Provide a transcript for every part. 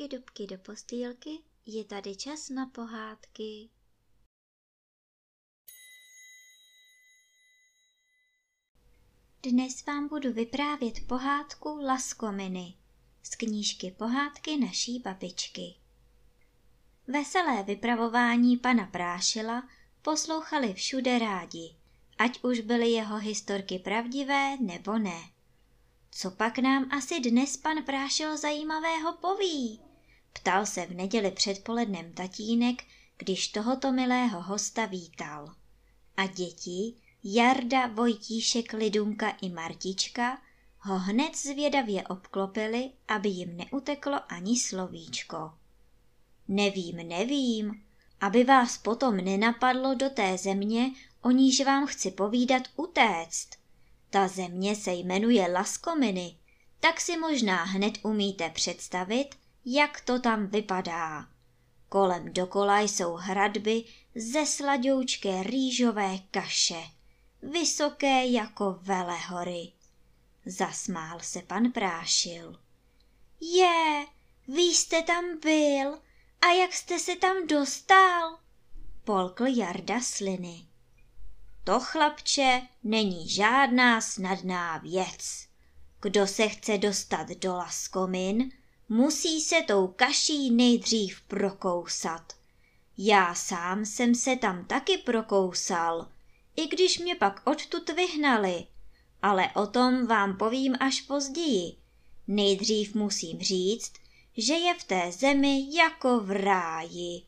dubky, dubky do postýlky, je tady čas na pohádky. Dnes vám budu vyprávět pohádku Laskominy z knížky Pohádky naší babičky. Veselé vypravování pana Prášila poslouchali všude rádi, ať už byly jeho historky pravdivé nebo ne. Co pak nám asi dnes pan Prášil zajímavého poví? Ptal se v neděli předpolednem tatínek, když tohoto milého hosta vítal. A děti, Jarda, Vojtíšek, Lidunka i Martička, ho hned zvědavě obklopili, aby jim neuteklo ani slovíčko. Nevím, nevím, aby vás potom nenapadlo do té země, o níž vám chci povídat utéct. Ta země se jmenuje Laskominy, tak si možná hned umíte představit, jak to tam vypadá. Kolem dokola jsou hradby ze sladoučké rýžové kaše, vysoké jako velehory. Zasmál se pan Prášil. Je, vy jste tam byl a jak jste se tam dostal? Polkl Jarda sliny. To, chlapče, není žádná snadná věc. Kdo se chce dostat do Laskomin, musí se tou kaší nejdřív prokousat. Já sám jsem se tam taky prokousal, i když mě pak odtud vyhnali, ale o tom vám povím až později. Nejdřív musím říct, že je v té zemi jako v ráji.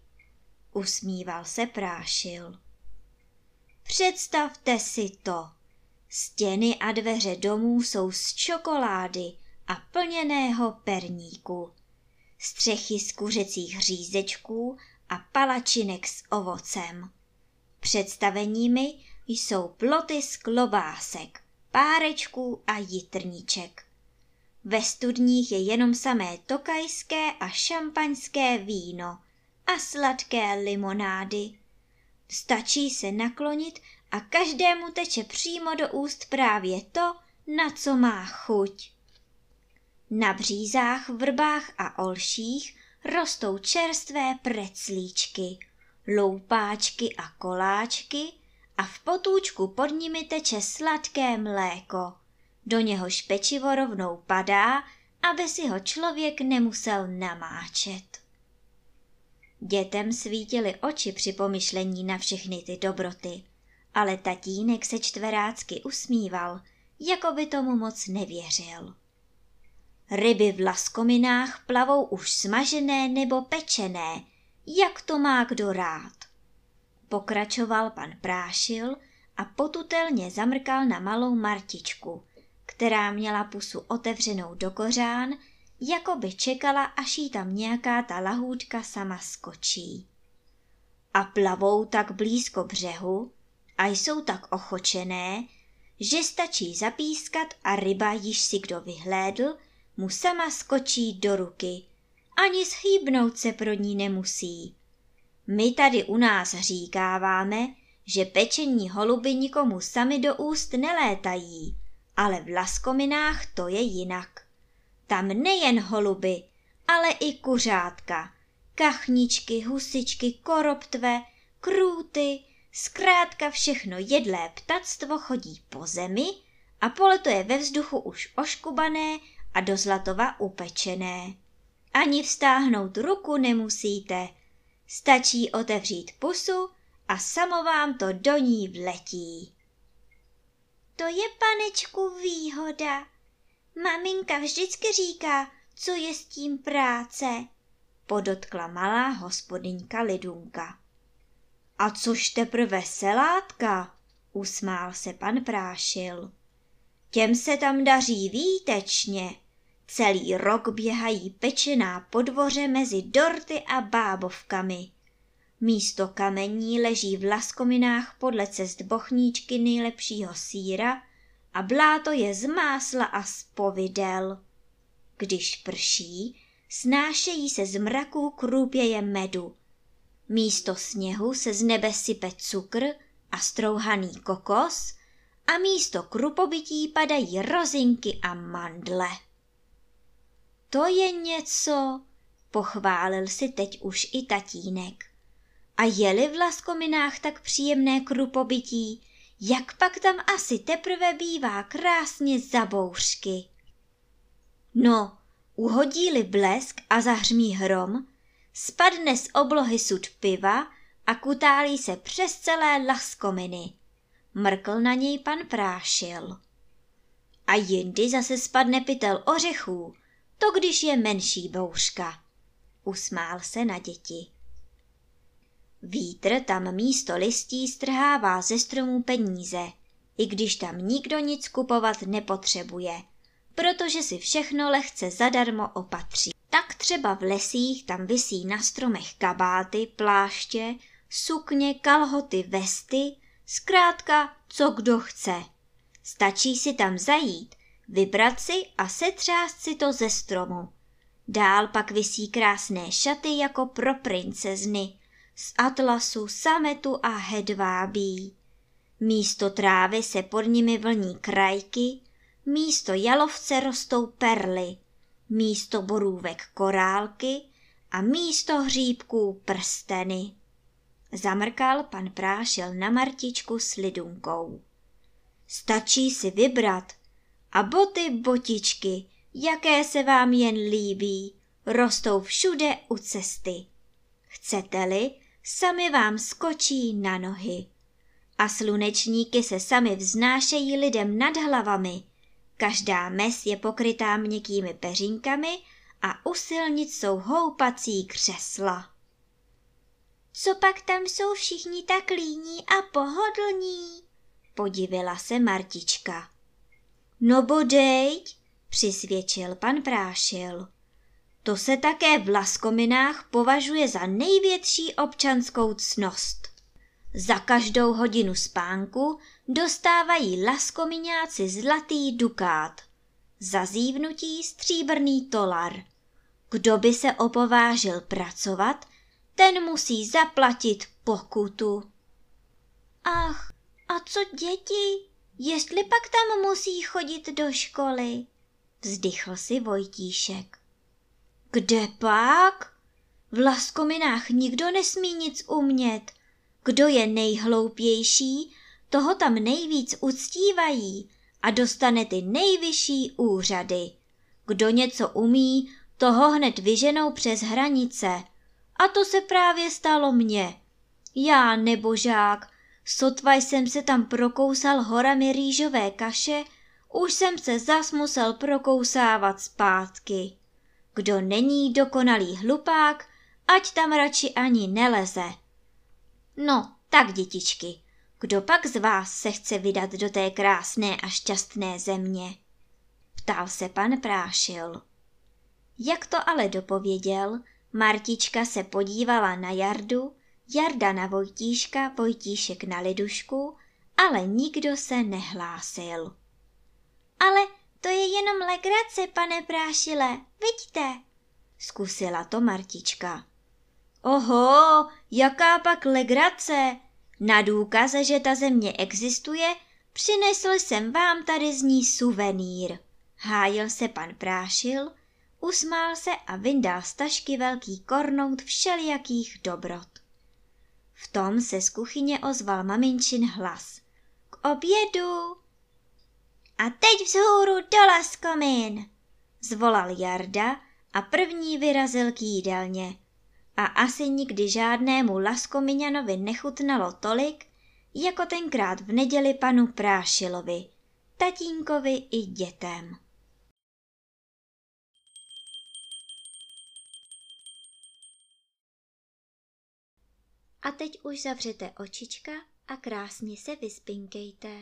Usmíval se prášil. Představte si to. Stěny a dveře domů jsou z čokolády a plněného perníku. Střechy z kuřecích řízečků a palačinek s ovocem. Představeními jsou ploty z klobásek, párečků a jitrníček. Ve studních je jenom samé tokajské a šampaňské víno a sladké limonády. Stačí se naklonit a každému teče přímo do úst právě to, na co má chuť. Na břízách, vrbách a olších rostou čerstvé preclíčky, loupáčky a koláčky a v potůčku pod nimi teče sladké mléko. Do něhož pečivo rovnou padá, aby si ho člověk nemusel namáčet. Dětem svítily oči při pomyšlení na všechny ty dobroty, ale tatínek se čtverácky usmíval, jako by tomu moc nevěřil. Ryby v laskominách plavou už smažené nebo pečené, jak to má kdo rád. Pokračoval pan Prášil a potutelně zamrkal na malou Martičku, která měla pusu otevřenou do kořán, jako by čekala, až jí tam nějaká ta lahůdka sama skočí. A plavou tak blízko břehu a jsou tak ochočené, že stačí zapískat a ryba, již si kdo vyhlédl, mu sama skočí do ruky. Ani schýbnout se pro ní nemusí. My tady u nás říkáváme, že pečení holuby nikomu sami do úst nelétají, ale v laskominách to je jinak. Tam nejen holuby, ale i kuřátka, kachničky, husičky, koroptve, krůty, zkrátka všechno jedlé ptactvo chodí po zemi a poletuje ve vzduchu už oškubané a do zlatova upečené. Ani vstáhnout ruku nemusíte, stačí otevřít pusu a samo vám to do ní vletí. To je, panečku, výhoda. Maminka vždycky říká, co je s tím práce, podotkla malá hospodyňka Lidunka. A což teprve selátka, usmál se pan Prášil. Těm se tam daří výtečně. Celý rok běhají pečená po dvoře mezi dorty a bábovkami. Místo kamení leží v laskominách podle cest bochníčky nejlepšího síra a bláto je z másla a z povidel. Když prší, snášejí se z mraků krůpěje medu. Místo sněhu se z nebe sype cukr a strouhaný kokos a místo krupobytí padají rozinky a mandle. To je něco, pochválil si teď už i tatínek. A jeli v laskominách tak příjemné krupobytí, jak pak tam asi teprve bývá krásně za bouřky. No, uhodí-li blesk a zahřmí hrom, spadne z oblohy sud piva a kutálí se přes celé laskominy. Mrkl na něj pan Prášil. A jindy zase spadne pytel ořechů, to když je menší bouřka. Usmál se na děti. Vítr tam místo listí strhává ze stromů peníze, i když tam nikdo nic kupovat nepotřebuje, protože si všechno lehce zadarmo opatří. Tak třeba v lesích tam visí na stromech kabáty, pláště, sukně, kalhoty, vesty, zkrátka co kdo chce. Stačí si tam zajít, vybrat si a setřást si to ze stromu. Dál pak visí krásné šaty jako pro princezny, z atlasu, sametu a hedvábí. Místo trávy se pod nimi vlní krajky, místo jalovce rostou perly, místo borůvek korálky a místo hříbků prsteny. Zamrkal pan Prášil na Martičku s lidunkou. Stačí si vybrat a boty botičky, jaké se vám jen líbí, rostou všude u cesty. Chcete-li, sami vám skočí na nohy. A slunečníky se sami vznášejí lidem nad hlavami. Každá mes je pokrytá měkkými peřínkami a u silnic jsou houpací křesla. Co pak tam jsou všichni tak líní a pohodlní? Podivila se Martička. No bodejť, přisvědčil pan Prášil. To se také v laskominách považuje za největší občanskou cnost. Za každou hodinu spánku dostávají laskomiňáci zlatý dukát. Za zívnutí stříbrný tolar. Kdo by se opovážil pracovat, ten musí zaplatit pokutu. Ach, a co děti? Jestli pak tam musí chodit do školy? Vzdychl si Vojtíšek. Kde pak? V laskominách nikdo nesmí nic umět. Kdo je nejhloupější, toho tam nejvíc uctívají a dostane ty nejvyšší úřady. Kdo něco umí, toho hned vyženou přes hranice. A to se právě stalo mně. Já, nebožák, sotva jsem se tam prokousal horami rýžové kaše, už jsem se zas musel prokousávat zpátky. Kdo není dokonalý hlupák, ať tam radši ani neleze. No, tak dětičky, kdo pak z vás se chce vydat do té krásné a šťastné země? Ptal se pan Prášil. Jak to ale dopověděl, Martička se podívala na Jardu, Jarda na Vojtíška, Vojtíšek na Lidušku, ale nikdo se nehlásil. Ale to je jenom legrace, pane Prášile, vidíte? Zkusila to Martička. Oho, jaká pak legrace! Na důkaz, že ta země existuje, přinesl jsem vám tady z ní suvenýr. Hájil se pan Prášil, usmál se a vyndal z tašky velký kornout všelijakých dobrot. V tom se z kuchyně ozval maminčin hlas. K obědu! A teď vzhůru do laskomin, zvolal Jarda a první vyrazil k jídelně. A asi nikdy žádnému laskomiňanovi nechutnalo tolik, jako tenkrát v neděli panu Prášilovi, tatínkovi i dětem. A teď už zavřete očička a krásně se vyspinkejte.